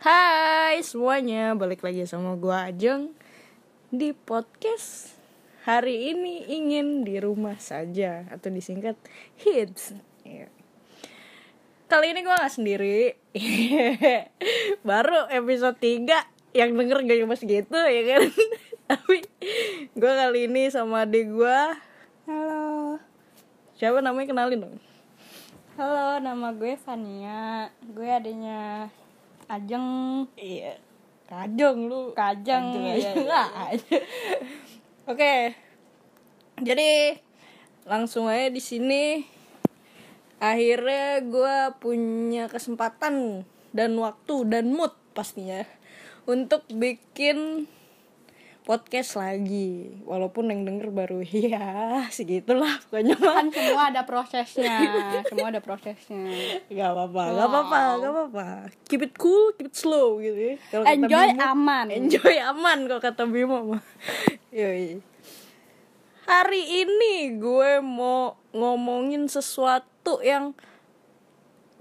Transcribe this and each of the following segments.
Hai semuanya, balik lagi sama gua Ajeng di podcast hari ini ingin di rumah saja atau disingkat hits. Iya. Kali ini gua nggak sendiri, baru episode 3 yang denger gak cuma segitu ya kan. Tapi gua kali ini sama adik gua. Halo, Siapa namanya kenalin dong. halo, nama gue Fania. Gue adanya Ajeng Iya. Kajong lu. Kajeng. Kajeng Iya, aja. iya. Oke. Jadi langsung aja di sini akhirnya gue punya kesempatan dan waktu dan mood pastinya untuk bikin podcast lagi walaupun yang denger baru ya segitulah pokoknya Kan semua ada prosesnya, semua ada prosesnya. Gak apa-apa, gak apa-apa, gak apa-apa. Keep it cool, keep it slow gitu ya. Kata Enjoy Bimo, aman. Enjoy aman kalau kata Bimo mah. Yoi. Hari ini gue mau ngomongin sesuatu yang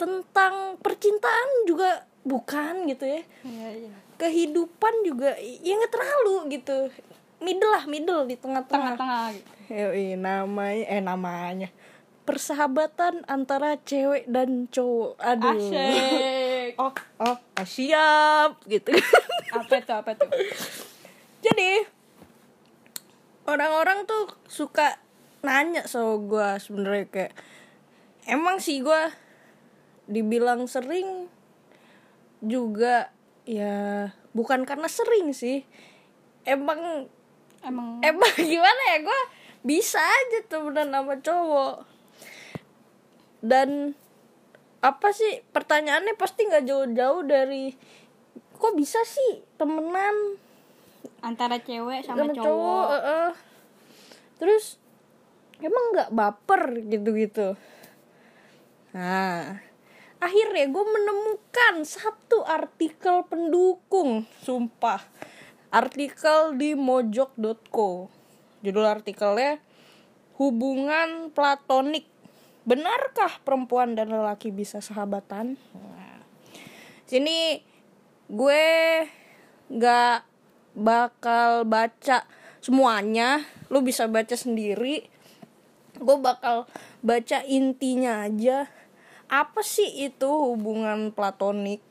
tentang percintaan juga bukan gitu ya. Iya, iya. Kehidupan juga ya nggak terlalu gitu. Middle lah, middle di tengah-tengah. Tengah-tengah gitu. Yoi, namanya eh namanya persahabatan antara cewek dan cowok. Aduh. Asyik. Oh, oh, ah, siap gitu. Apa tuh, apa tuh? Jadi orang-orang tuh suka nanya sama gue sebenarnya kayak emang sih gue dibilang sering juga ya bukan karena sering sih. Emang Emang. emang gimana ya? Gue bisa aja temenan sama cowok. Dan apa sih pertanyaannya pasti nggak jauh-jauh dari kok bisa sih temenan? Antara cewek sama sama cowok. eh, eh. terus emang nggak baper gitu-gitu? Nah akhirnya gue menemukan satu artikel pendukung sumpah. Artikel di mojok.co judul artikelnya hubungan platonik. Benarkah perempuan dan lelaki bisa sahabatan? Nah, sini gue nggak bakal baca semuanya. Lu bisa baca sendiri. Gue bakal baca intinya aja apa sih itu hubungan platonik?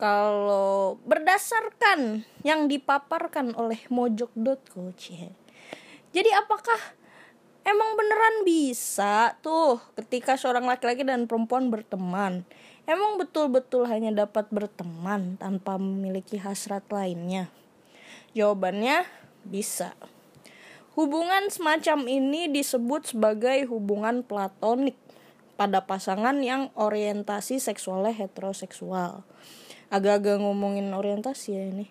Kalau berdasarkan yang dipaparkan oleh mojok.co jadi apakah emang beneran bisa tuh ketika seorang laki-laki dan perempuan berteman? Emang betul-betul hanya dapat berteman tanpa memiliki hasrat lainnya? Jawabannya bisa. Hubungan semacam ini disebut sebagai hubungan platonik pada pasangan yang orientasi seksualnya heteroseksual. Agak-agak ngomongin orientasi ya ini.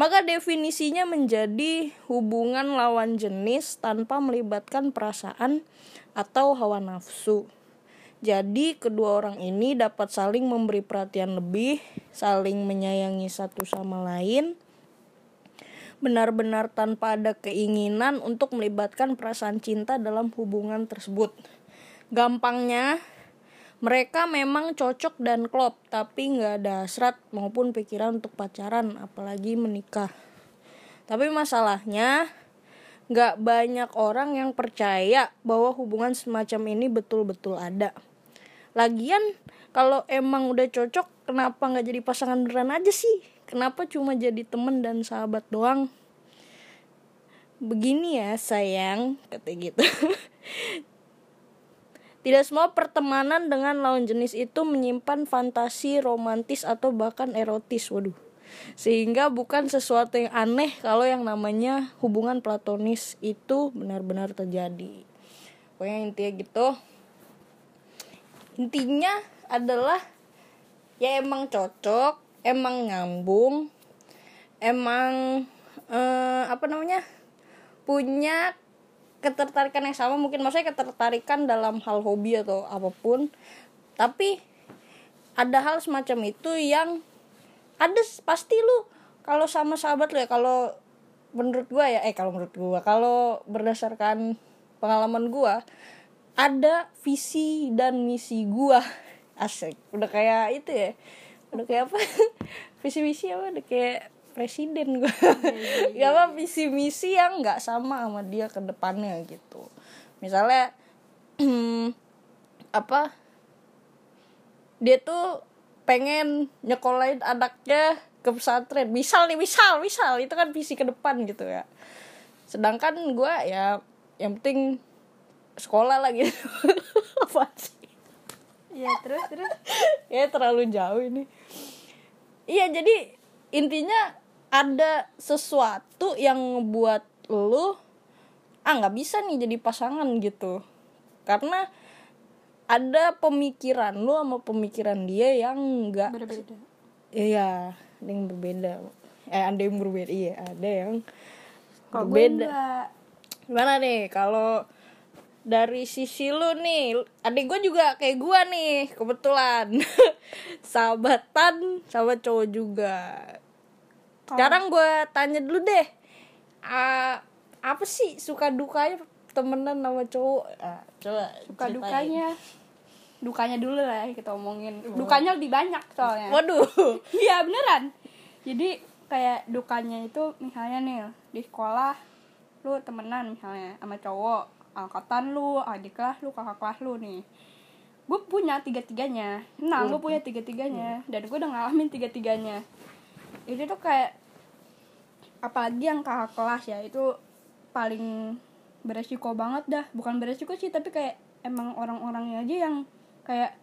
Maka definisinya menjadi hubungan lawan jenis tanpa melibatkan perasaan atau hawa nafsu. Jadi kedua orang ini dapat saling memberi perhatian lebih, saling menyayangi satu sama lain, benar-benar tanpa ada keinginan untuk melibatkan perasaan cinta dalam hubungan tersebut. Gampangnya, mereka memang cocok dan klop, tapi nggak ada hasrat maupun pikiran untuk pacaran, apalagi menikah. Tapi masalahnya, nggak banyak orang yang percaya bahwa hubungan semacam ini betul-betul ada. Lagian, kalau emang udah cocok, kenapa nggak jadi pasangan beneran aja sih? Kenapa cuma jadi temen dan sahabat doang? Begini ya sayang, kata gitu. Tidak semua pertemanan dengan lawan jenis itu menyimpan fantasi romantis atau bahkan erotis. Waduh. Sehingga bukan sesuatu yang aneh kalau yang namanya hubungan platonis itu benar-benar terjadi. Pokoknya intinya gitu. Intinya adalah ya emang cocok, emang nyambung, emang eh, apa namanya punya ketertarikan yang sama mungkin maksudnya ketertarikan dalam hal hobi atau apa pun. Tapi ada hal semacam itu yang ada pasti lu kalau sama sahabat lu ya kalau menurut gua ya eh kalau menurut gua kalau berdasarkan pengalaman gua ada visi dan misi gua. Asik. Udah kayak itu ya. Udah kayak apa? Visi misi apa? Udah kayak presiden gue ya apa visi misi yang nggak sama sama dia ke depannya gitu. Misalnya apa dia tuh pengen nyekolahin anaknya ke pesantren. Misal nih misal misal. Itu kan visi ke depan gitu ya. Sedangkan gue ya yang penting sekolah lagi. Apa sih? Iya terus terus. ya terlalu jauh ini. Iya jadi intinya ada sesuatu yang buat lu ah nggak bisa nih jadi pasangan gitu. Karena ada pemikiran lu sama pemikiran dia yang nggak Berbeda. iya ada yang berbeda. Eh ada yang berbeda iya ada yang gue berbeda. gimana nih kalau dari sisi lu nih adik gue juga kayak gue nih kebetulan. Sahabatan sama cowok juga sekarang gue tanya dulu deh Ah, apa sih suka dukanya temenan sama cowok ah, coba Suka ceritain. dukanya. Dukanya dulu lah ya kita omongin. Dukanya lebih banyak soalnya. waduh Iya beneran. Jadi kayak dukanya itu misalnya nih di sekolah lu temenan misalnya sama cowok angkatan lu adik kelas lu kakak kelas lu nih gue punya tiga tiganya nah gue punya tiga tiganya dan gue udah ngalamin tiga tiganya itu tuh kayak apalagi yang kakak kelas ya itu paling beresiko banget dah. Bukan beresiko sih tapi kayak emang orang-orangnya aja yang kayak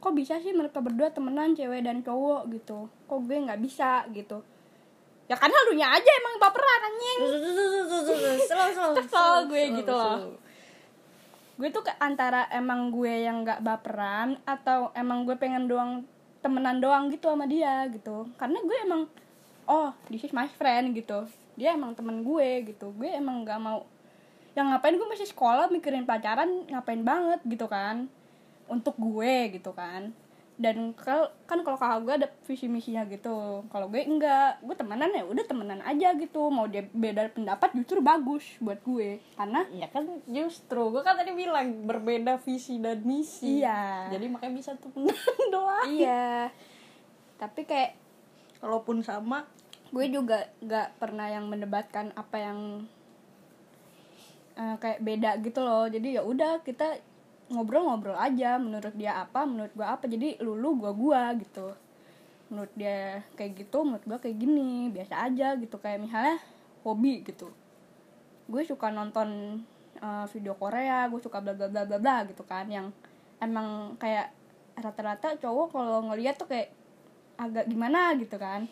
kok bisa sih mereka berdua temenan cewek dan cowok? gitu. Kok gue nggak bisa? gitu. Ya karena lu nya aja emang baperan anjing. Kesel gue gitu loh. gue tuh ke antara emang gue yang nggak baperan atau emang gue pengen doang temenan doang gitu sama dia gitu. Karena gue emang oh this is my friend gitu. Dia emang temen gue gitu. Gue emang nggak mau yang ngapain gue masih sekolah mikirin pacaran ngapain banget gitu kan. Untuk gue gitu kan dan kalau kan kalau kakak gue ada visi misinya gitu. Kalau gue enggak gue temenan ya udah temenan aja gitu. Mau dia beda pendapat justru bagus buat gue. Karena ya kan justru. Gue kan tadi bilang berbeda visi dan misi. Iya. jadi makanya bisa temenan doang. Iya. Tapi kayak kalaupun sama. gue juga gak pernah yang mendebatkan apa yang eh, kayak beda gitu loh. Jadi ya udah kita ngobrol-ngobrol aja menurut dia apa menurut gua apa. Jadi lu lu gua gua gitu. Menurut dia kayak gitu menurut gua kayak gini biasa aja gitu. Kayak misalnya hobi gitu. Gue suka nonton eh, video Korea gue suka bla bla bla bla bla gitu kan. Yang emang kayak rata-rata cowok kalau ngeliat tuh kayak agak gimana gitu kan.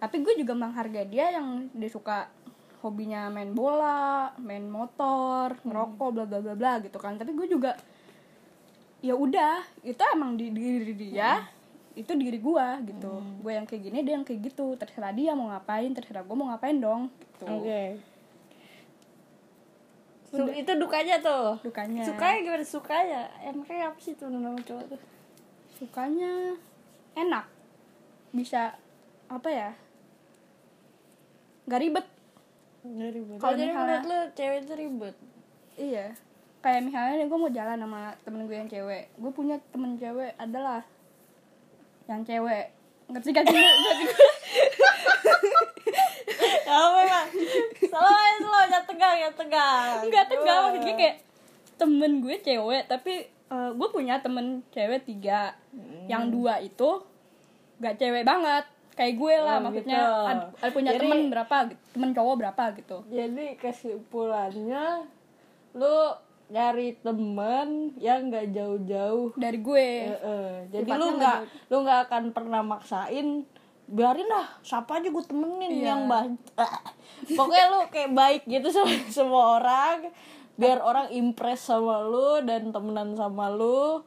Tapi gue juga menghargai dia yang dia suka hobinya main bola main motor ngerokok bla bla bla bla gitu kan. Tapi gue juga ya udah itu emang di diri dia itu diri gue gitu. Gue yang kayak gini dia yang kayak gitu. Terserah dia mau ngapain terserah gue mau ngapain dong gitu. Oke. Su- itu dukanya tuh? Dukanya. Sukanya gimana? Sukanya? Enaknya apa sih tuh nama cowok tuh. Sukanya enak. Bisa apa ya? Nggak ribet. Nggak ribet. Kalau jadi menurut lu cewek itu ribet? Iya kayak misalnya nih gue mau jalan sama temen gue yang cewek. Gue punya temen cewek adalah yang cewek. Ngerti gak sih? Ngerti ya apa lah salah aja ya tegang ya tegang. Nggak tegang maksudnya kayak temen gue cewek tapi eh, gue punya temen cewek tiga. Yang dua itu gak cewek banget. Kayak gue lah Oh, maksudnya. gitu. ad- ada punya Jadi- temen berapa temen cowok berapa gitu. jadi kesimpulannya lu nyari temen yang nggak jauh-jauh. Dari gue. Heeh. jadi Sifatnya lu nggak lu nggak akan pernah maksain biarin lah siapa aja gue temenin Iya. yang baik pokoknya lu kayak baik gitu sama semua orang biar orang impress sama lu dan temenan sama lu.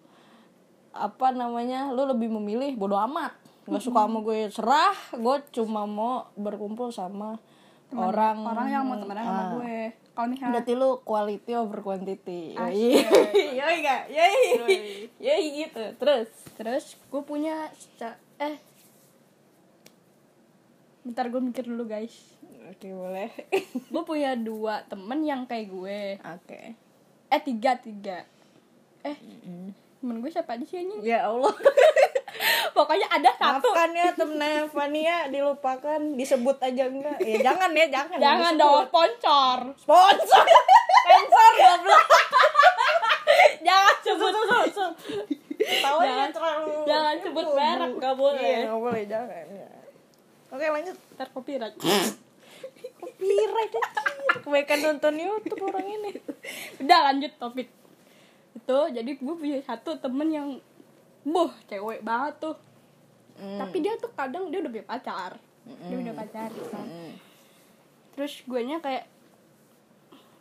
Apa namanya? Lu lebih memilih bodoh amat nggak suka sama gue. Serah gue cuma mau berkumpul sama orang orang yang mau temenan sama Ah. gue kalau misalnya Berarti lu quality over quantity. Yoi. Yoi gak? Yoi. Yoi gitu. Terus. terus gue punya eh bentar gue mikir dulu guys Oke, boleh. gue punya dua temen yang kayak gue Oke. eh tiga tiga eh temen gue siapa aja sih anjing Ya Allah. pokoknya ada satu. Maafkan ya temennya Fania dilupakan. Disebut aja enggak. Ya jangan ya jangan. Jangan dong sponsor. Sponsor. Sponsor goblok. Jangan sebut. Tahu Jangan- terlalu jangan sebut merek, nggak boleh. iya, nggak boleh jangan ya. oke lanjut. Ntar copyright. Copyright anjir. kebanyakan nonton YouTube orang ini. Udah lanjut topik. Itu jadi gue punya satu temen yang buh cewek banget tuh. Hmm. tapi dia tuh kadang dia udah punya pacar. Dia udah pacar gitu kan. Hmm. terus gue nya kayak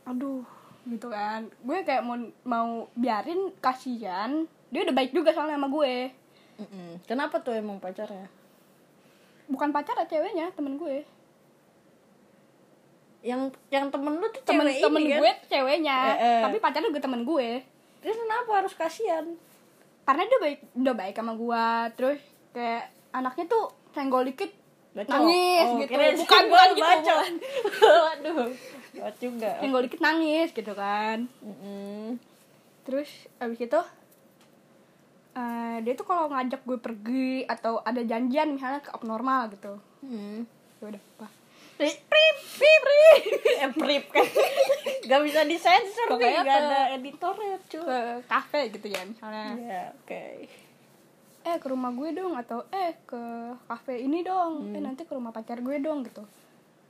aduh gitu kan. Gue kayak mau mau biarin kasihan. Dia udah baik juga soalnya sama gue. Mm-mm. kenapa tuh emang pacarnya? Bukan pacar ya ceweknya temen gue. Yang yang temen lu tuh temen cewek temen ini kan? gue ceweknya Eh, eh. tapi pacarnya juga temen gue. Terus kenapa harus kasihan karena dia baik udah baik sama gue terus kayak anaknya tuh senggol dikit Bacok. nangis Oh, gitu. bukan bukan gitu bukan. waduh juga. Senggol dikit nangis gitu kan. Mm-mm. terus abis itu eh, dia tuh kalau ngajak gue pergi atau ada janjian misalnya ke abnormal gitu. Ya udah apa Prip, prip, prip, eh, prip kan. Gak bisa disensor nih, gak ada editornya cuy. ke kafe gitu ya misalnya. Ya, oke. Eh ke rumah gue dong atau eh ke kafe ini dong. Eh nanti ke rumah pacar gue dong gitu.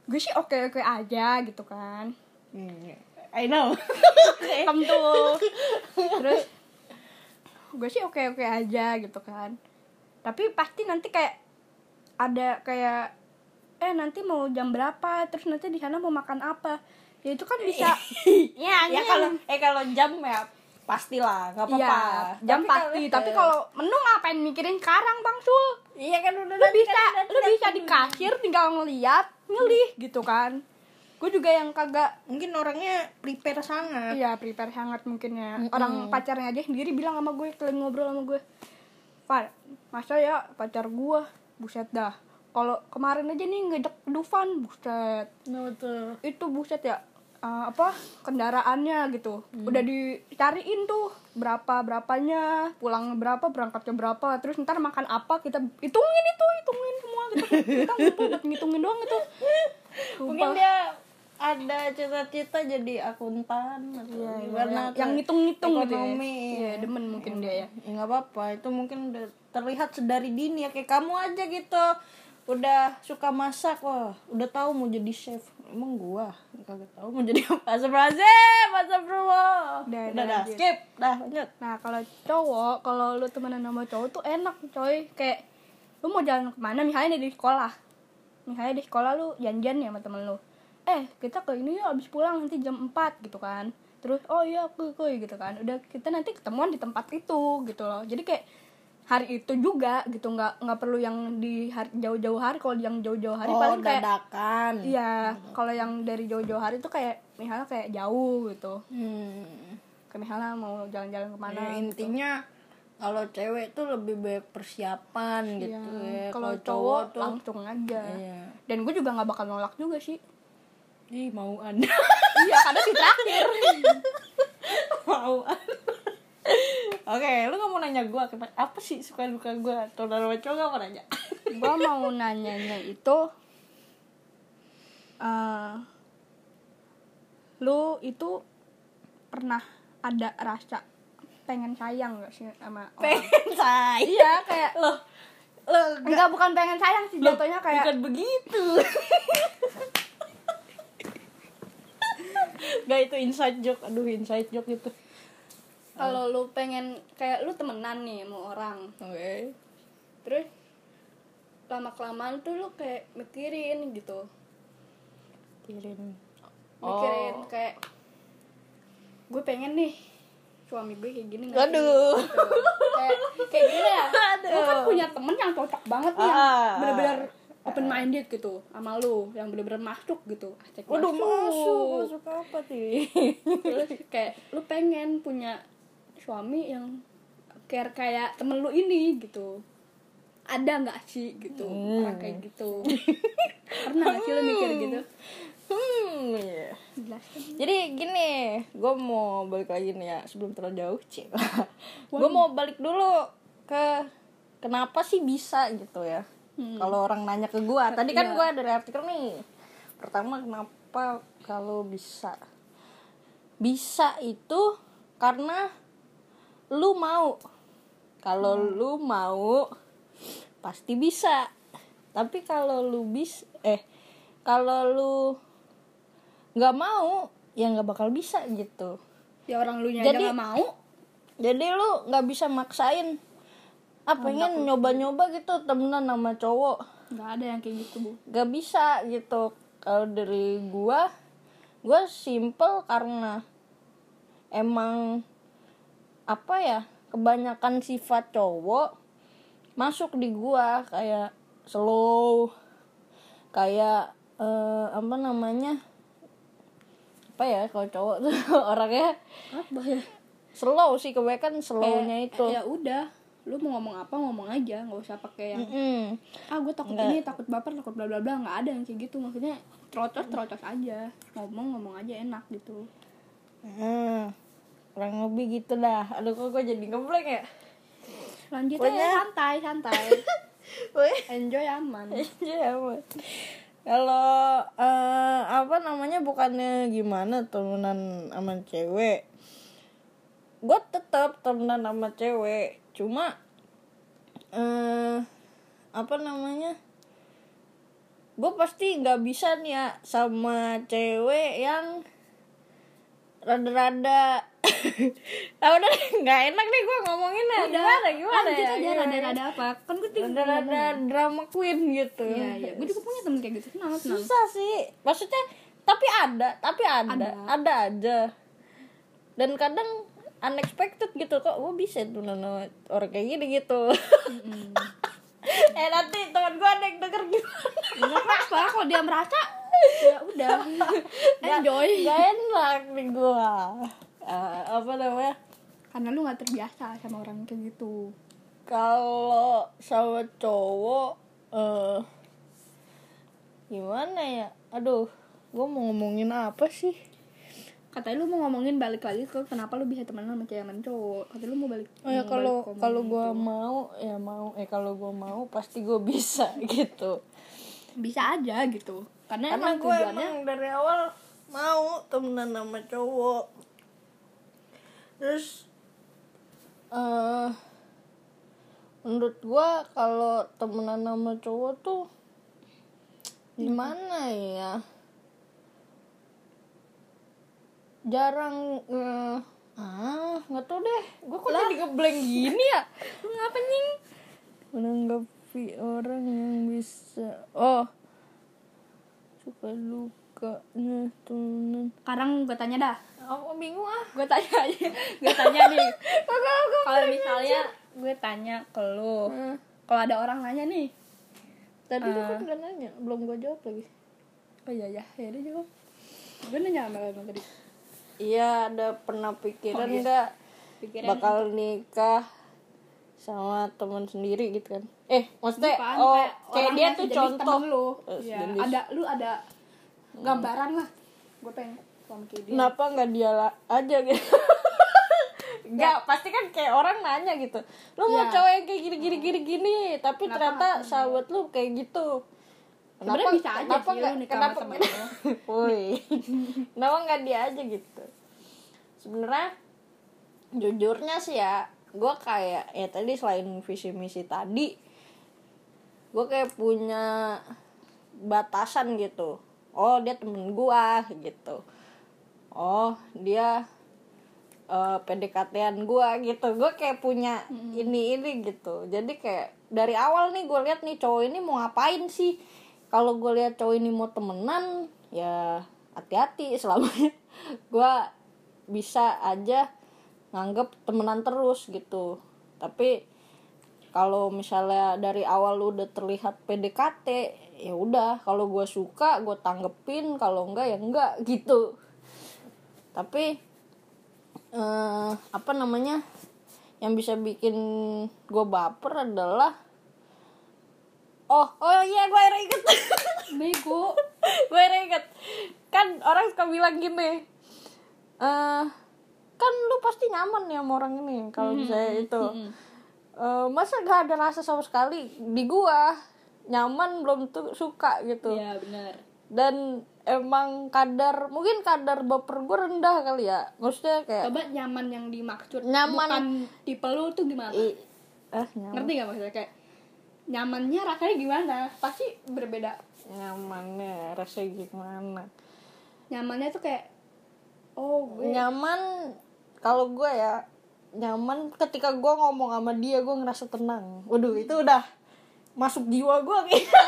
Gue sih oke oke aja gitu kan. Hmm, I know. Tentu terus gue sih oke oke aja gitu kan. Tapi pasti nanti kayak ada kayak eh nanti mau jam berapa terus nanti di sana mau makan apa ya itu kan bisa ya, Ya kalau eh kalau jam ya pastilah, nggak apa-apa. Iya, jam Tapi pasti. kalau- Tapi kalau menu ngapain mikirin sekarang, Bang Sul? iya kan udah Lu bisa, kan lu bisa di kasir tinggal ngeliat, milih gitu kan. Gue juga yang kagak mungkin orangnya prepare sangat. Iya prepare hangat mungkin ya Orang pacarnya aja sendiri bilang sama gue Kalian ngobrol sama gue Pak, masa ya pacar gue Buset dah Kalau kemarin aja nih ngejek Dufan Buset Nah, betul. Itu buset ya eh, Apa Kendaraannya gitu Udah dicariin tuh Berapa berapanya Pulang berapa Berangkatnya berapa Terus ntar makan apa Kita hitungin itu Hitungin semua gitu Kita butuh buat ngitungin doang gitu Mungkin Sumpah. dia ada cita-cita jadi akuntan atau Iya, iya, gimana yang- ngitung-ngitung gitu ya. Iya, demen mungkin dia ya. Ya nggak apa-apa, itu mungkin udah terlihat sedari dini ya kayak kamu aja gitu. Udah suka masak, wah, udah tahu mau jadi chef. Emang gua kagak tahu mau jadi apa. Astagfirullahaladzim, astagfirullah. Udah, Udah, udah, dah, lanjut. skip. Dah, lanjut. Nah kalau cowok, kalau lu temenan sama cowok tuh enak coy Kayak lu mau jalan ke mana misalnya nih di sekolah Misalnya di sekolah lu janjian ya sama temen lu Eh kita ke ini yuk abis pulang nanti jam 4 gitu kan Terus oh iya kuy kuy gitu kan Udah kita nanti ketemuan di tempat itu gitu loh Jadi kayak hari itu juga gitu nggak nggak perlu yang di hari, jauh-jauh hari kalau yang jauh-jauh hari oh, paling kayak dadakan. iya kalau yang dari jauh-jauh hari tuh kayak misalnya kayak jauh gitu Hmm. kayak misalnya mau jalan-jalan ke mana Ya, gitu. intinya kalau cewek tuh lebih banyak persiapan gitu Iya. ya. Kalau cowok tuh langsung aja. Iya. Dan gue juga nggak bakal nolak juga sih. Ih, mau anda iya, karena si terakhir. mau Oke, lu gak mau nanya gue apa sih suka duka gue atau dari cowok gak mau nanya? gue mau nanyanya itu, eh lu itu pernah ada rasa pengen sayang gak sih sama orang? Pengen say. Iya, kayak Lo, lo enggak bukan pengen sayang sih jatuhnya kayak bukan begitu. gak itu inside joke, aduh inside joke itu. Kalau lu pengen kayak lu temenan nih sama orang Oke. terus lama kelamaan tuh lu kayak mikirin gitu mikirin Oh. kayak gue pengen nih suami gue kayak gini nggak? Aduh. Gitu. kayak kayak gini ya lu kan punya temen yang cocok banget nih Ah. yang bener-bener open minded gitu sama lu yang bener-bener masuk gitu Asik Waduh masuk, masuk apa sih? terus kayak lu pengen punya suami yang care kayak temen lu ini gitu. Ada nggak sih gitu? Orang kayak gitu. Pernah nggak sih lu mikir gitu? Hmm, iya. jelasin Jadi gini, gue mau balik lagi nih ya sebelum terlalu jauh, cik. gue mau balik dulu ke kenapa sih bisa gitu ya. Kalau orang nanya ke gua tadi kan Iya. gua dari artikel nih. Pertama kenapa kalau bisa? Bisa itu karena lu mau. Kalau lu mau pasti bisa. Tapi kalau lu bis eh kalau lu nggak mau ya nggak bakal bisa gitu. Ya orang lu nya Jadi- nggak mau. jadi lu nggak bisa maksain. Ah pengen nyoba-nyoba gitu temenan sama cowok. Nggak ada yang kayak gitu bu. Gak bisa gitu. Kalau dari gua gua simple karena emang apa ya kebanyakan sifat cowok masuk di gua kayak slow kayak eh, apa namanya apa ya kalau cowok tuh orangnya apa ya slow sih kebanyakan slownya Kayak, itu ya udah lu mau ngomong apa ngomong aja nggak usah pakai yang Mm-mm. ah gue takut Nggak. ini takut baper takut bla bla bla nggak ada yang kayak gitu maksudnya terocos terocos aja ngomong ngomong aja enak gitu Hmm, kurang lebih gitu dah. Aduh kok gue jadi ngeblek ya. lanjut Pokoknya- aja santai santai enjoy aman iya amat. Kalau eh, apa namanya bukannya gimana temenan sama cewek, gue tetap temenan sama cewek. Cuma eh apa namanya? Gue pasti nggak bisa nih ya sama cewek yang rada-rada ah udah nggak enak nih gue ngomonginnya. Gimana gimana lanjut ya? aja Gimana? rada-rada apa. Kan gue tinggal rada-rada drama queen gitu. Iya, iya. Gue juga punya temen kayak gitu. Kenapa, susah sih. Maksudnya tapi ada tapi ada. Ada. ada, aja. Dan kadang unexpected gitu. Kok gue bisa tuh nana orang kayak gini gitu? Eh nanti teman gue ada yang denger gimana? Enggak apa-apa, kalau dia merasa ya udah. Enjoy. gak enak nih gue apa namanya Karena lu gak terbiasa sama orang kayak gitu. kalau sama cowok eh gimana ya aduh gue mau ngomongin apa sih Katanya lu mau ngomongin balik lagi ke kenapa lu bisa temenan sama cewek cowok. Katanya lu mau balik. oh ya kalau kalau gue itu. mau ya mau eh kalau gue mau pasti gue bisa gitu bisa aja gitu. Karena, karena emang gue tujuannya emang dari awal mau temenan sama cowok terus eh menurut gue kalau temenan sama cowok tuh gimana ya? Jarang eh, ah nggak tau deh. Gue kok jadi ngeblank gini ya? Ngapa nying? menanggapi orang yang bisa oh suka lukanya temenan Sekarang gue tanya dah. aku bingung ah Gue tanya aja. gue tanya nih. Kalau misalnya gue tanya ke lu. Hmm. Kalau ada orang nanya nih. tadi lu Eh. kan udah nanya belum gue jawab lagi Oh iya ya, ya udah jawab. Gue nanya sama lu tadi. iya ada pernah pikiran Oh, iya. nggak Pikiran bakal nikah sama teman sendiri gitu kan eh maksudnya Bukan, oh kayak kayak dia tuh contoh lu ya, ada lu ada gambaran lah gue pengen sama kayak dia kenapa nggak dia aja gitu Enggak, pasti kan kayak orang nanya gitu. Lu mau Ya. cowok yang kayak gini gini gini gini, tapi Kenapa ternyata nggak sahabat lu kayak gitu. Sebenarnya bisa aja sih lu nikah sama temen. Woi. kenapa nggak dia aja gitu? Sebenarnya jujurnya sih ya, gue kayak ya tadi selain visi misi tadi, gue kayak punya batasan gitu. Oh dia temen gua gitu. Oh dia eh PDKT-an gua gitu. Gue kayak punya ini ini gitu. Jadi kayak dari awal nih gue lihat nih cowok ini mau ngapain sih? Kalau gue lihat cowok ini mau temenan, ya hati-hati selamanya gue bisa aja nganggep temenan terus gitu. Tapi kalau misalnya dari awal lu udah terlihat PDKT ya udah kalau gue suka gue tanggepin kalau enggak ya enggak gitu. Tapi eh, apa namanya yang bisa bikin gue baper adalah oh oh iya gue akhirnya inget bego. Gue akhirnya inget kan orang suka bilang gini eh kan lu pasti nyaman ya sama orang ini kalau misalnya itu. Eh, masa gak ada rasa sama sekali di gua nyaman belum tuh suka gitu. Iya benar. Dan emang kadar mungkin kadar baper gue rendah kali ya. Maksudnya kayak coba nyaman yang dimaksud Nyaman. bukan tipe lu tuh gimana? I, eh nyaman, ngerti gak maksudnya? Kayak nyamannya rasanya gimana? Pasti berbeda. Nyamannya rasanya gimana? Nyamannya tuh kayak oh gue nyaman kalau gue ya nyaman ketika gue ngomong sama dia gue ngerasa tenang. Waduh itu udah masuk jiwa gue kayaknya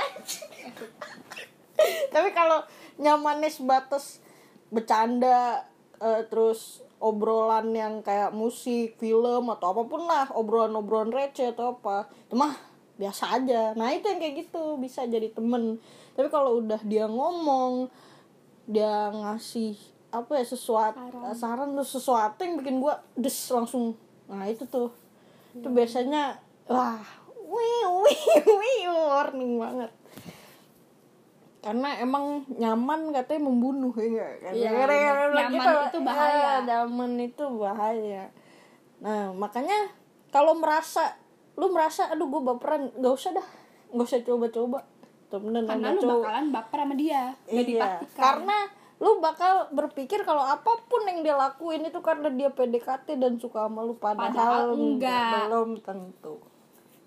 tapi kalau nyamannya sebatas bercanda eh, terus obrolan yang kayak musik film atau apa pun lah obrolan-obrolan receh atau apa itu mah biasa aja. Nah itu yang kayak gitu bisa jadi temen. Tapi kalau udah dia ngomong dia ngasih apa ya sesuatu Saran. saran tuh sesuatu yang bikin gua des langsung. Nah itu tuh. Itu biasanya wah wih wih wih warning banget karena emang nyaman katanya membunuh ya? Kan? Iya, Gara-gara nyaman gitu, itu bahaya. ya, nyaman itu bahaya nah makanya kalau merasa lu merasa aduh gue baperan nggak usah dah nggak usah coba-coba temenan karena lu cowok bakalan baper sama dia Iya, karena lu bakal berpikir kalau apa pun yang dia lakuin itu karena dia PDKT dan suka sama lu padahal, Padahal enggak. belum tentu.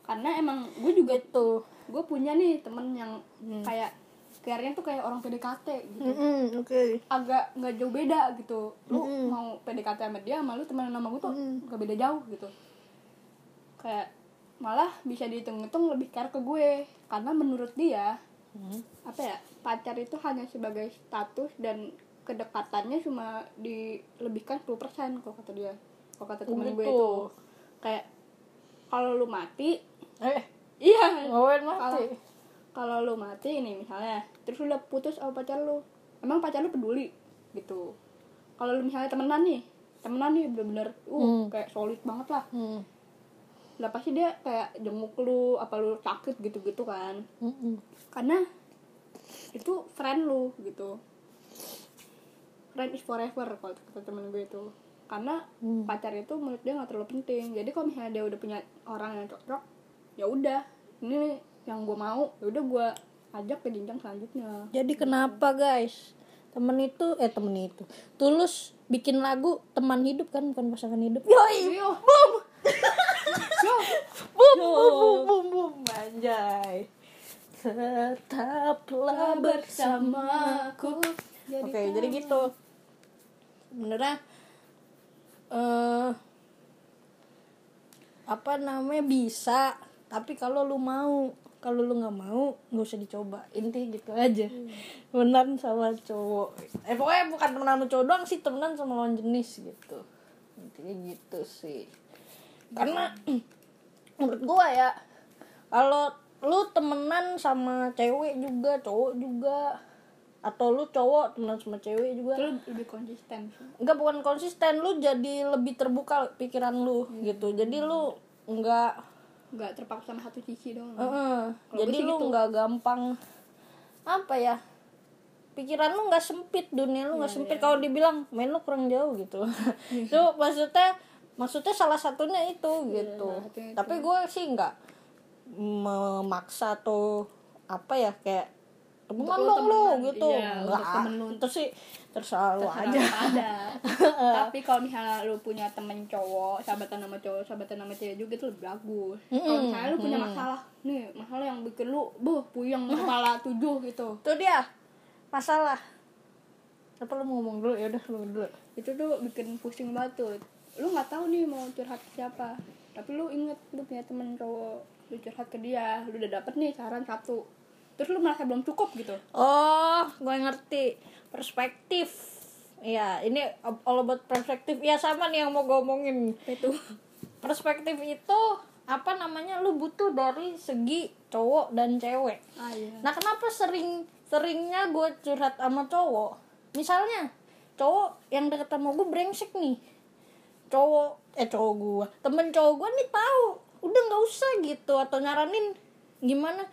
Karena emang gue juga Gitu. gue punya nih temen yang kayak kayaknya tuh kayak orang PDKT gitu. Mm-mm, Oke. agak nggak jauh beda gitu. Lu mau PDKT sama dia sama lu temenan sama gue tuh nggak beda jauh gitu. Kayak malah bisa dihitung-hitung lebih care ke gue. Karena menurut dia Hmm. apa ya pacar itu hanya sebagai status dan kedekatannya cuma dilebihkan 10% kalau kata dia. Kalau kata temen gue gitu. itu. Kayak kalau lu mati Eh, iya ngawen mati. kalau lu mati nih misalnya terus lu udah putus sama pacar lu emang pacar lu peduli gitu kalau lu misalnya temenan nih temenan nih bener-bener uh kayak solid banget lah Hmm. lah pasti dia kayak jenguk lu apa lu sakit gitu-gitu kan Mm-mm. karena itu friend lu gitu friend is forever kalau kata temen gue itu karena Hmm. pacar itu menurut dia nggak terlalu penting jadi kalau misalnya dia udah punya orang yang cocok ya udah ini yang gue mau ya udah gue ajak ke jenjang selanjutnya Jadi kenapa guys? Temen itu eh temen itu tulus bikin lagu teman hidup kan bukan pasangan hidup. Yoi, Yo. boom, Yo. boom, boom, boom, boom, boom, anjay. Tetaplah bersamaku. Oke, jadi gitu. Sebenarnya eh apa namanya bisa, tapi kalau lu mau, kalau lu nggak mau, nggak usah dicoba. Inti gitu aja. Temenan sama cowok. Eh pokoknya bukan temenan sama cowok doang sih, temenan sama lawan jenis gitu. Intinya gitu sih. Karena menurut gua ya, kalau lu temenan sama cewek juga, cowok juga, atau lu cowok temenan sama cewek juga, itu lebih konsisten enggak bukan konsisten lu jadi lebih terbuka pikiran lu gitu jadi lu enggak nggak terpaku sama satu sisi dong Heeh. Kalau jadi sih lu gitu. nggak gampang apa ya pikiran lu nggak sempit dunia lu nggak Iya, sempit. kalau dibilang main lu kurang jauh gitu. Itu maksudnya maksudnya salah satunya itu gitu. salah satunya itu. tapi gue sih nggak memaksa atau apa ya kayak temenan lu gitu. iya, nggak temen itu sih terserah lu Terserah aja. ada. Tapi kalau misalnya lu punya temen cowok sahabatan sama cowok sahabatan sama cewek juga itu lebih bagus. Kalau misalnya lu punya masalah nih masalah yang bikin lu buh puyeng kepala tujuh gitu. Itu dia. Masalah. Apa lu mau ngomong dulu? Ya udah lu dulu. Itu tuh bikin pusing banget tuh. Lu nggak tahu nih mau curhat ke siapa. Tapi lu inget lu punya temen cowok lu curhat ke dia lu udah dapet nih saran satu terus lu merasa belum cukup gitu Oh, gue ngerti. Perspektif. Ya, ini all about perspektif. Ya sama nih yang mau gue omongin. itu Perspektif itu apa namanya lu butuh dari segi cowok dan cewek. ah iya Nah, kenapa sering seringnya gue curhat sama cowok? Misalnya, cowok yang deket sama gue brengsek nih. Cowok eh cowok gue, temen cowok gue nih tahu, udah nggak usah gitu atau nyaranin gimana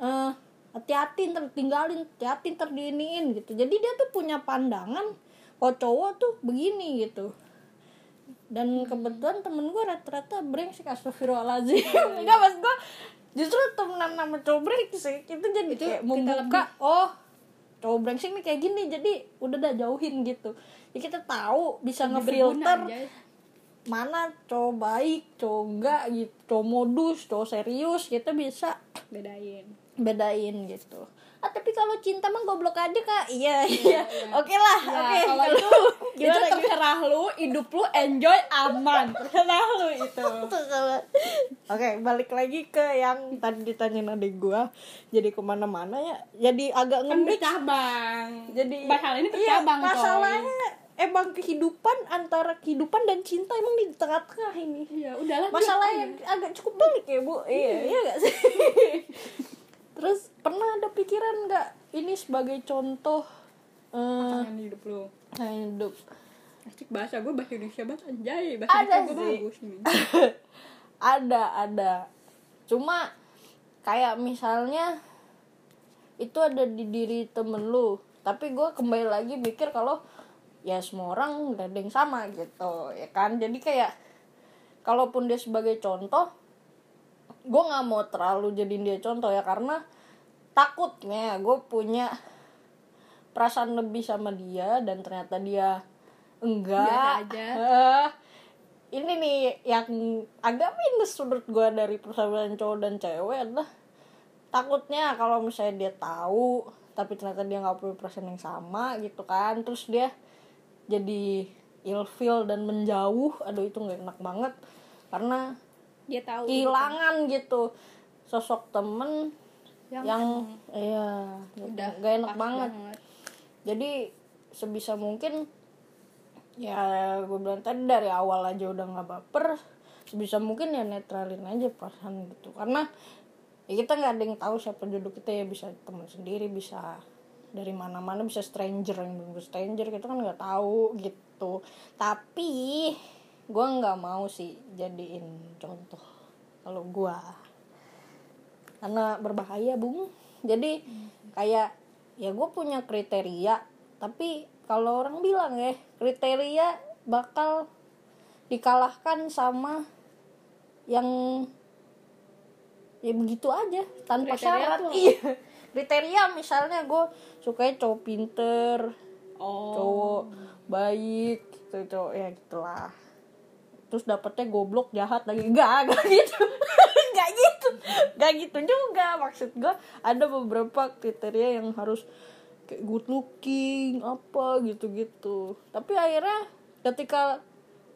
eh hati-hati ntar tinggalin, hati-hati ntar diiniin gitu. Jadi dia tuh punya pandangan kalau cowok tuh begini gitu. dan kebetulan temen gue rata-rata brengsek astagfirullahaladzim. Enggak mas gue justru temenan sama cowok brengsek itu jadi Itu kayak membuka oh cowok brengsek nih kayak gini jadi udah dah jauhin gitu. Ya kita tahu bisa Lebih ngefilter mana cowok baik cowok enggak gitu. Cowok modus cowok serius kita bisa bedain bedain gitu ah tapi kalau cinta mah goblok aja kak iya iya oke lah ya oke kalau itu itu Gimana, terserah lu hidup lu enjoy aman terserah lu itu Oke, balik lagi ke yang tadi ditanyain adik gua. Jadi ke mana-mana ya. Jadi agak kan nge-mix. bercabang Jadi hal ini iya, bercabang coy. masalahnya emang kehidupan antara kehidupan dan cinta emang di tengah-tengah ini. iya udahlah Masalahnya agak cukup balik ya, Bu. Iya, iya gak sih? Terus pernah ada pikiran nggak ini sebagai contoh eh pasangan hidup lu? hidup? Asik bahasa gue bahasa Indonesia banget anjay. Bahasa Ada Indonesia gue bagus nih ada ada. Cuma kayak misalnya itu ada di diri temen lu tapi gue kembali lagi mikir kalau ya semua orang gak ada yang sama gitu ya kan? Jadi kayak kalaupun dia sebagai contoh gue nggak mau terlalu jadiin dia contoh ya karena takutnya gue punya perasaan lebih sama dia dan ternyata dia enggak. Biasa aja. Eh, ini nih yang agak minus menurut gue dari persahabatan cowok dan cewek adalah takutnya kalau misalnya dia tahu tapi ternyata dia nggak punya perasaan yang sama gitu kan terus dia jadi ilfeel dan menjauh. Aduh itu nggak enak banget. Karena dia tahu kehilangan gitu. Sosok temen Yang yang, iya udah gak enak pas banget. jadi sebisa mungkin ya gue bilang tadi dari awal aja udah nggak baper sebisa mungkin ya netralin aja perasaan gitu. Karena ya kita nggak ada yang tahu siapa jodoh kita ya bisa teman sendiri bisa dari mana-mana bisa stranger yang bener stranger kita kan nggak tahu gitu. Tapi gue nggak mau sih jadiin contoh kalau gue karena berbahaya bung. Jadi kayak ya gue punya kriteria tapi kalau orang bilang ya kriteria bakal dikalahkan sama yang ya begitu aja tanpa Kriteria syarat. tuh? Iya kriteria misalnya gue suka cowok pinter oh. cowok baik gitu cowok ya gitulah terus dapetnya goblok jahat lagi. Enggak enggak gitu. Enggak gitu. Enggak gitu juga. Maksud gue ada beberapa kriteria yang harus kayak good looking apa gitu gitu tapi akhirnya ketika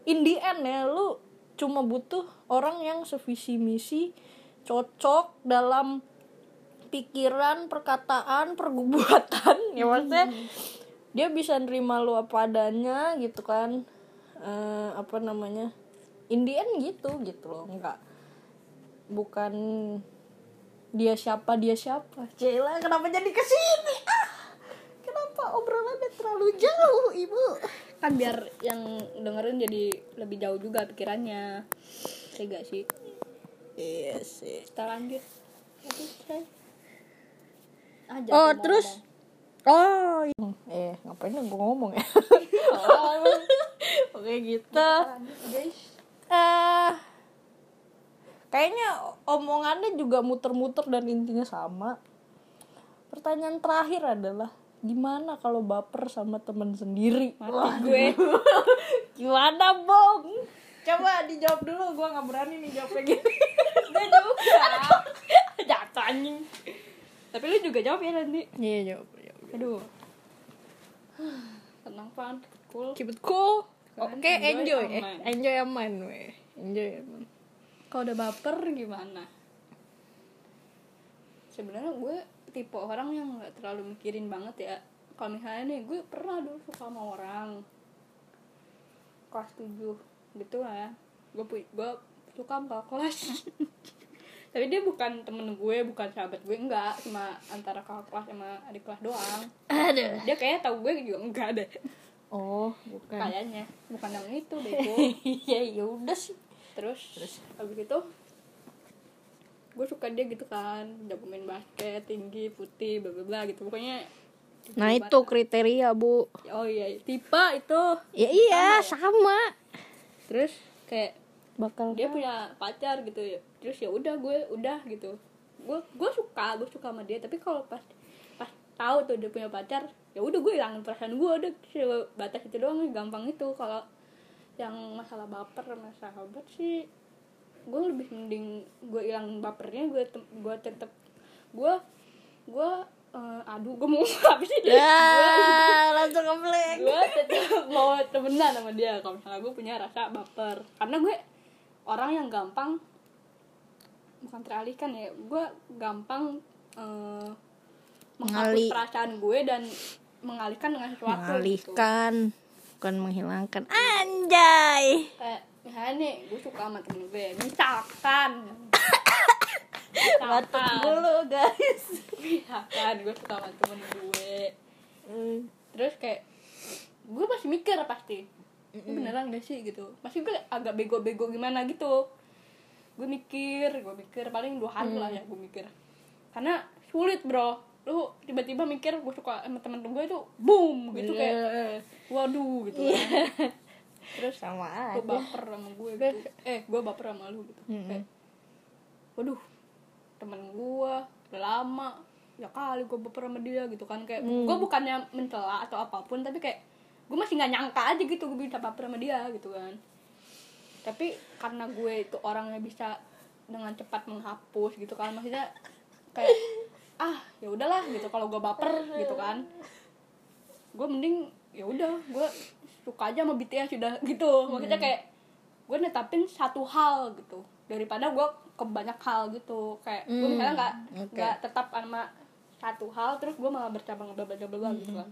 in the end ya lu cuma butuh orang yang sevisi misi cocok dalam pikiran perkataan perbuatan. Ya maksudnya dia bisa nerima lu apa adanya gitu kan. Eh, apa namanya Indian gitu gitu loh. Enggak bukan dia siapa dia siapa. Cila kenapa jadi ke sini? Ah kenapa obrolannya terlalu jauh ibu? Kan biar yang dengerin jadi lebih jauh juga pikirannya. Saya gak sih. Iya sih. Kita lanjut. Say. Ah, oh terus? Oh iya. eh ngapain gue ngomong ya? Oh, oke gitu. Lanjut guys eh kayaknya omongannya juga muter-muter dan intinya sama. Pertanyaan terakhir adalah gimana kalau baper sama temen sendiri? Mati gue. Gimana bong? Coba dijawab dulu gue nggak berani nih jawabnya gini. Gue juga. Jatuh anjing. Tapi lu juga jawab ya nanti iya jawab jawab. Aduh. Tenang pan cool. Keep it cool Kalian oke enjoy enjoy. Eh, aman. enjoy aman weh enjoy aman. Kalau udah baper gimana? Sebenarnya gue tipe orang yang nggak terlalu mikirin banget ya. Kalau misalnya nih gue pernah dulu suka sama orang. Kelas 7 gitu lah gue pu- gue suka sama kelas. Tapi dia bukan temen gue bukan sahabat gue enggak. Cuma antara kakak kelas sama adik kelas doang. Ada dia kayaknya tahu gue juga enggak deh oh bukan. Kayaknya. Bukan yang itu bego. Iya ya udah sih. Terus terus? habis itu gue suka dia gitu kan. Jago main basket tinggi putih bla bla bla gitu. Pokoknya nah itu kriteria bu. Oh iya tipe itu. Ya iya sama. terus kayak bakal dia punya pacar gitu ya. Terus ya udah gue udah gitu. Gue gue suka gue suka sama dia. Tapi kalau pas pas tahu tuh dia punya pacar ya udah gue hilangin perasaan gue udah batas itu doang gampang itu. Kalau yang masalah baper sama sahabat sih gue lebih mending gue hilang bapernya gue gue tetep gue gue eh, aduh gue mau apa sih? Ya langsung ngeblek gue tetap mau temenan sama dia. Kalau misalnya gue punya rasa baper. Karena gue orang yang gampang bukan teralihkan ya gue gampang eh, menghapus perasaan gue dan mengalihkan dengan sesuatu gitu. mengalihkan bukan menghilangkan. Anjay. Kayak misalnya nih gue suka sama temen gue misalkan. Batuk dulu guys. Misalkan gue suka sama temen gue terus kayak gue masih mikir pasti. Ini beneran gak sih gitu. Masih gue agak bego-bego gimana gitu. Gue mikir gue mikir paling dua hari lah ya gue mikir. Karena sulit bro lu tiba-tiba mikir gue suka sama temen gue itu boom gitu kayak waduh gitu kan. terus sama gue aja. baper sama gue gitu. Eh gue baper sama lu gitu. Kayak waduh temen gue udah lama ya kali gue baper sama dia gitu kan. Kayak gue bukannya mencela atau apa pun tapi kayak gue masih nggak nyangka aja gitu gue bisa baper sama dia gitu kan. Tapi karena gue itu orangnya bisa dengan cepat menghapus gitu kan maksudnya kayak ah ya udahlah gitu kalau gue baper gitu kan. Gue mending ya udah gue suka aja sama BTS sudah gitu. Maksudnya kayak gue netapin satu hal gitu. Daripada gue ke banyak hal gitu. Kayak gue Hmm, misalnya nggak nggak tetap sama satu hal terus gue malah bercabang bla bla bla gitu kan.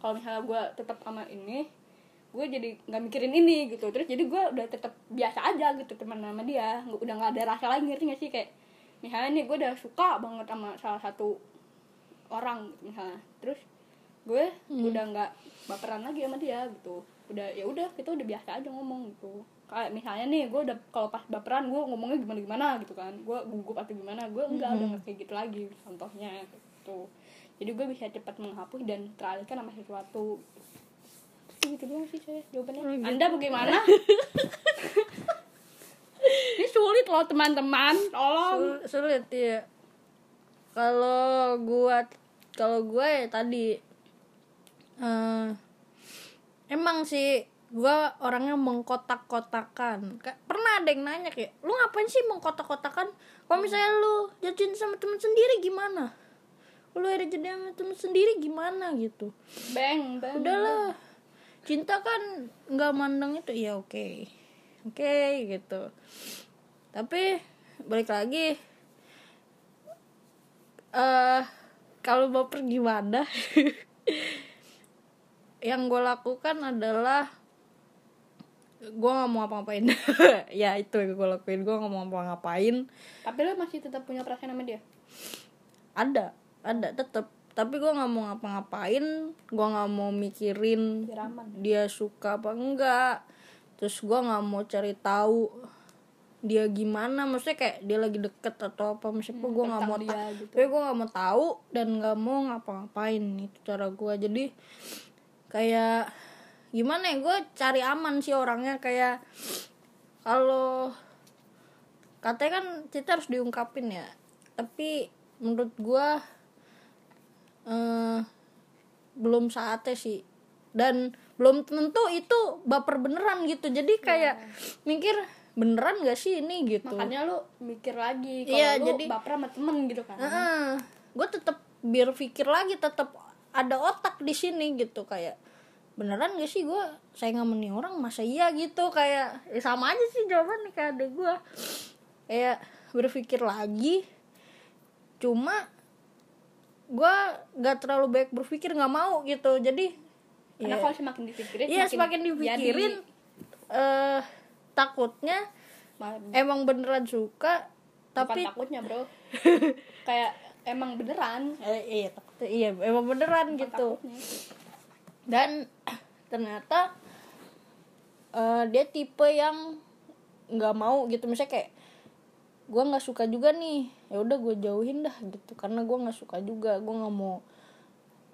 Kalau misalnya gue tetap sama ini gue jadi nggak mikirin ini gitu. Terus jadi gue udah tetap biasa aja gitu teman sama dia. Udah nggak ada rasa lagi ngerti gak sih? Kayak misalnya nih gue udah suka banget sama salah satu orang gitu misalnya. Terus gue udah nggak baperan lagi sama dia gitu. Udah ya udah kita udah biasa aja ngomong gitu. Kayak misalnya nih gue udah kalau pas baperan gue ngomongnya gimana gimana gitu kan. Gue gugup atau gimana gue enggak udah nggak kayak gitu lagi contohnya gitu. Jadi gue bisa cepat menghapus dan teralihkan sama sesuatu. Gitu, gitu doang sih saya jawabannya. Anda bagaimana ini sulit loh teman-teman. Tolong. Sul- sulit ya kalau gua kalau gue ya tadi eh, emang sih gua orangnya mengkotak-kotakan. Pernah ada yang nanya kayak lu ngapain sih mengkotak-kotakan? Kalau misalnya lu jatuhin sama temen sendiri gimana? Lu ada jadi sama temen sendiri gimana? Gitu. Bang bang udahlah. cinta kan nggak mandang itu ya oke oke gitu. Tapi balik lagi eh kalau baper gimana yang gue lakukan adalah gue nggak mau apa-ngapain. Ya itu yang gue lakuin. Gue nggak mau apa-ngapain. Tapi lo masih tetap punya perasaan sama dia? Ada ada tetep. Tapi gue nggak mau ngapa-ngapain. Gue nggak mau mikirin dia suka apa enggak terus gue nggak mau cari tahu dia gimana. Maksudnya kayak dia lagi deket atau apa. Maksudnya gue nggak mau dia gitu. tapi gue nggak mau tahu dan nggak mau ngapa-ngapain. Itu cara gue jadi kayak gimana ya? Gue cari aman sih orangnya. Kayak kalau katanya kan kita harus diungkapin ya. Tapi menurut gue eh belum saatnya sih. Dan belum tentu itu baper beneran gitu. Jadi kayak mikir beneran gak sih ini? Gitu. Makanya lu mikir lagi kalau Iya, lu jadi- baper sama temen gitu kan. Gue tetap berpikir lagi tetap ada otak di sini gitu. Kayak beneran gak sih gue saya sama nih orang masa iya? Gitu. Kayak ya sama aja sih jawabannya kayak ada gue kayak berpikir lagi cuma gue gak terlalu banyak berpikir nggak mau gitu. Jadi karena ya- kalau semakin dipikirin iya semakin dipikirin eh takutnya Ma- emang beneran suka tapi takutnya bro. Kayak emang beneran. Eh, iya takutnya iya emang beneran gitu. takutnya. Dan ternyata eh, dia tipe yang nggak mau gitu. Misalnya kayak gue nggak suka juga nih. Ya udah gue jauhin dah gitu. Karena gue nggak suka juga. Gue nggak mau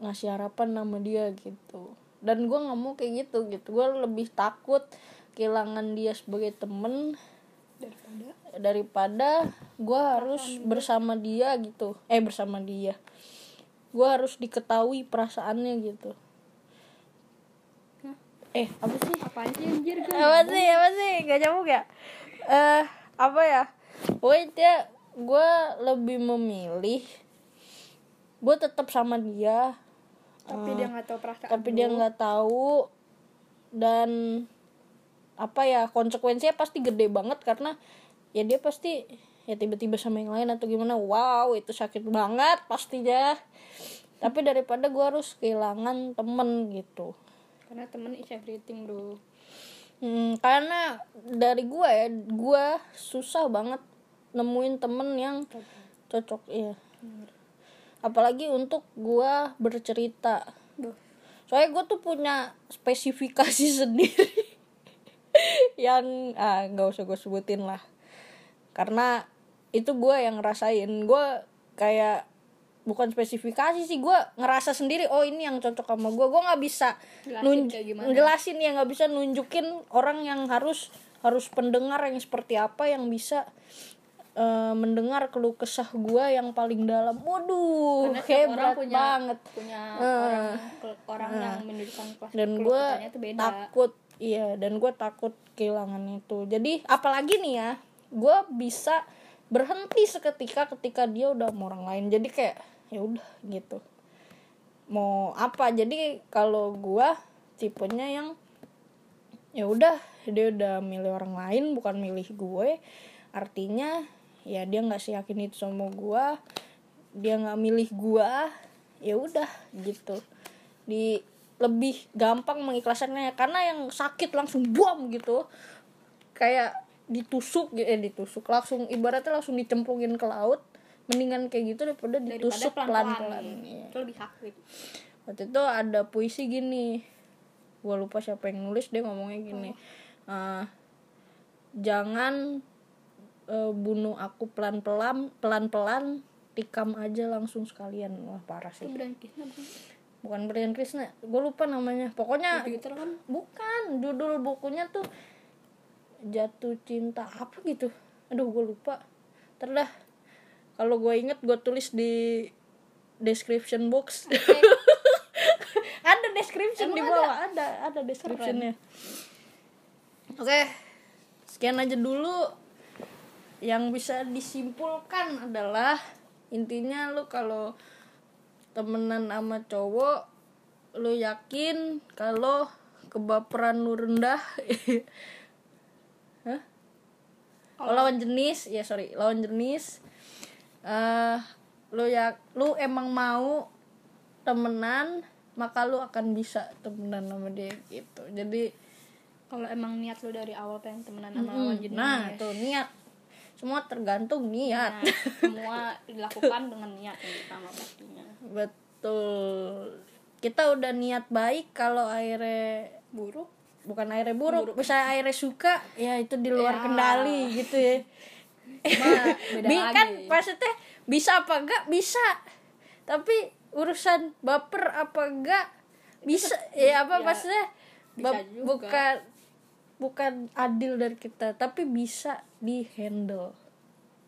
ngasih harapan sama dia gitu dan gue nggak mau kayak gitu gitu. Gue lebih takut kehilangan dia sebagai temen daripada? daripada gue harus bersama dia gitu. Eh bersama dia. Gue harus diketahui perasaannya gitu. Hah? eh apa sih? Apaan sih anjir? Gue apa sih apa sih? Gak nyambung ya? Eh apa ya? Pokoknya dia gue lebih memilih gue tetap sama dia tapi dia nggak tahu perasaan tapi dia nggak tahu. Dan apa ya konsekuensinya pasti gede banget karena ya dia pasti ya tiba-tiba sama yang lain atau gimana. Wow itu sakit banget pastinya. Tapi daripada gue harus kehilangan temen gitu. Karena temen is everything bro. Hmm, karena dari gue ya gue susah banget nemuin temen yang cocok. ya apalagi untuk gue bercerita. Duh. soalnya gue tuh punya spesifikasi sendiri. Yang ah nggak usah gue sebutin lah. Karena itu gue yang ngerasain. Gue kayak bukan spesifikasi sih gue ngerasa sendiri oh ini yang cocok sama gue gue nggak bisa Jelasin jelasin ya nggak bisa nunjukin orang yang harus harus pendengar yang seperti apa yang bisa eh, mendengar keluh kesah gue yang paling dalam. Waduh karena orang hebat punya banget. punya Eh. orang orang yang menunjukkan kelas dan gue takut iya dan gue takut kehilangan itu. Jadi apalagi nih ya gue bisa berhenti seketika ketika dia udah sama orang lain. Jadi kayak ya udah gitu. Mau apa? Jadi kalau gue tipenya yang ya udah dia udah milih orang lain bukan milih gue. Artinya ya dia nggak seyakin itu sama gue dia nggak milih gue ya udah gitu. Di lebih gampang mengikhlaskannya. Karena yang sakit langsung buam gitu. Kayak ditusuk eh ditusuk. Langsung ibaratnya langsung dicemplungin ke laut. Mendingan kayak gitu daripada ditusuk pelan-pelan. pelan-pelan. Iya. itu lebih sakit waktu itu ada puisi gini. Gue lupa siapa yang nulis dia ngomongnya gini. Eh, jangan eh, bunuh aku pelan pelan pelan pelan tikam aja langsung sekalian. Wah parah sih. Brand Krishna bukan bukan Brian Krishna gue lupa namanya. Pokoknya gitu kan bukan judul bukunya tuh jatuh cinta apa gitu. Aduh gue lupa. Terdah kalau gue inget gue tulis di description box. Ada description di Emang bawah. Ada ada descriptionnya. Oke sekian aja dulu yang bisa disimpulkan adalah intinya lu kalau temenan sama cowok lu yakin kalau kebaperan lu rendah. Hah? Oh, lawan jenis ya sorry lawan jenis. Eh lu ya lu emang mau temenan maka lu akan bisa temenan sama dia gitu. Jadi kalau emang niat lu dari awal pengen temenan sama mm, lawan jenis. Nah tuh niat semua tergantung niat. Nah, semua dilakukan dengan niat yang pastinya. Betul. Kita udah niat baik kalau akhirnya buruk? Bukan airnya buruk, bisa airnya suka ya itu di luar Ya. kendali gitu ya. Cuma beda Bi- lagi. kan maksudnya bisa apa enggak? Bisa. Tapi urusan baper apa enggak? Bisa. Ya apa ya, maksudnya? bisa juga. bukan bukan adil dari kita tapi bisa di handle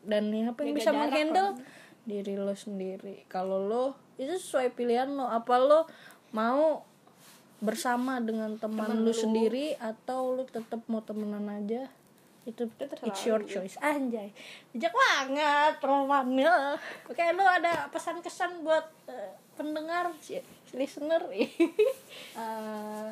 dan apa yang bisa menghandle? Diri lo sendiri. Kalau lo itu sesuai pilihan lo. Apa lo mau bersama dengan teman Temen lu lu. sendiri atau lu tetap mau temenan aja? Itu it's your choice. Anjay. Bijak banget romannya. Oke lu ada pesan kesan buat eh, pendengar listener? Eh,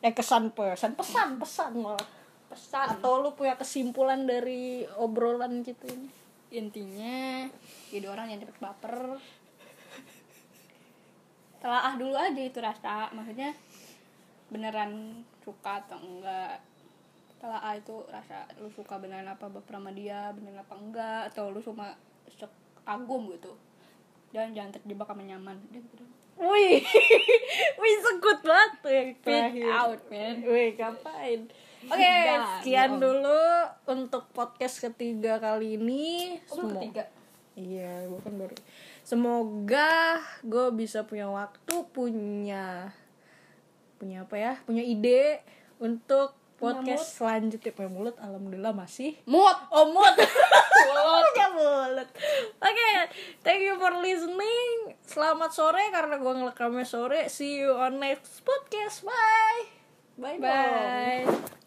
eh kesan pesan. Pesan pesan malah. Pesan. Atau lu punya kesimpulan dari obrolan kita ini? Intinya jadi orang yang cepet baper. Telaah dulu aja itu rasa. Maksudnya beneran suka atau enggak. Telaah itu rasa lu suka beneran apa baper sama dia beneran apa enggak atau lu cuma kagum gitu. Dan jangan terjebak sama nyaman. Gitu. Wih wih sekut banget tuh yang terakhir out man Wih, ngapain? Oke, Enggak, sekian dulu untuk podcast ketiga kali ini. oh, Semua- ketiga Iya, gue kan baru. Semoga gue bisa punya waktu, punya punya apa ya? Punya ide untuk podcast selanjutnya. Punya mulut alhamdulillah masih. Mut. oh mulut punya mulut. Oke thank you for listening. Selamat sore karena gue ngerekamnya sore. See you on next podcast. Bye. Bye, dong. Bye.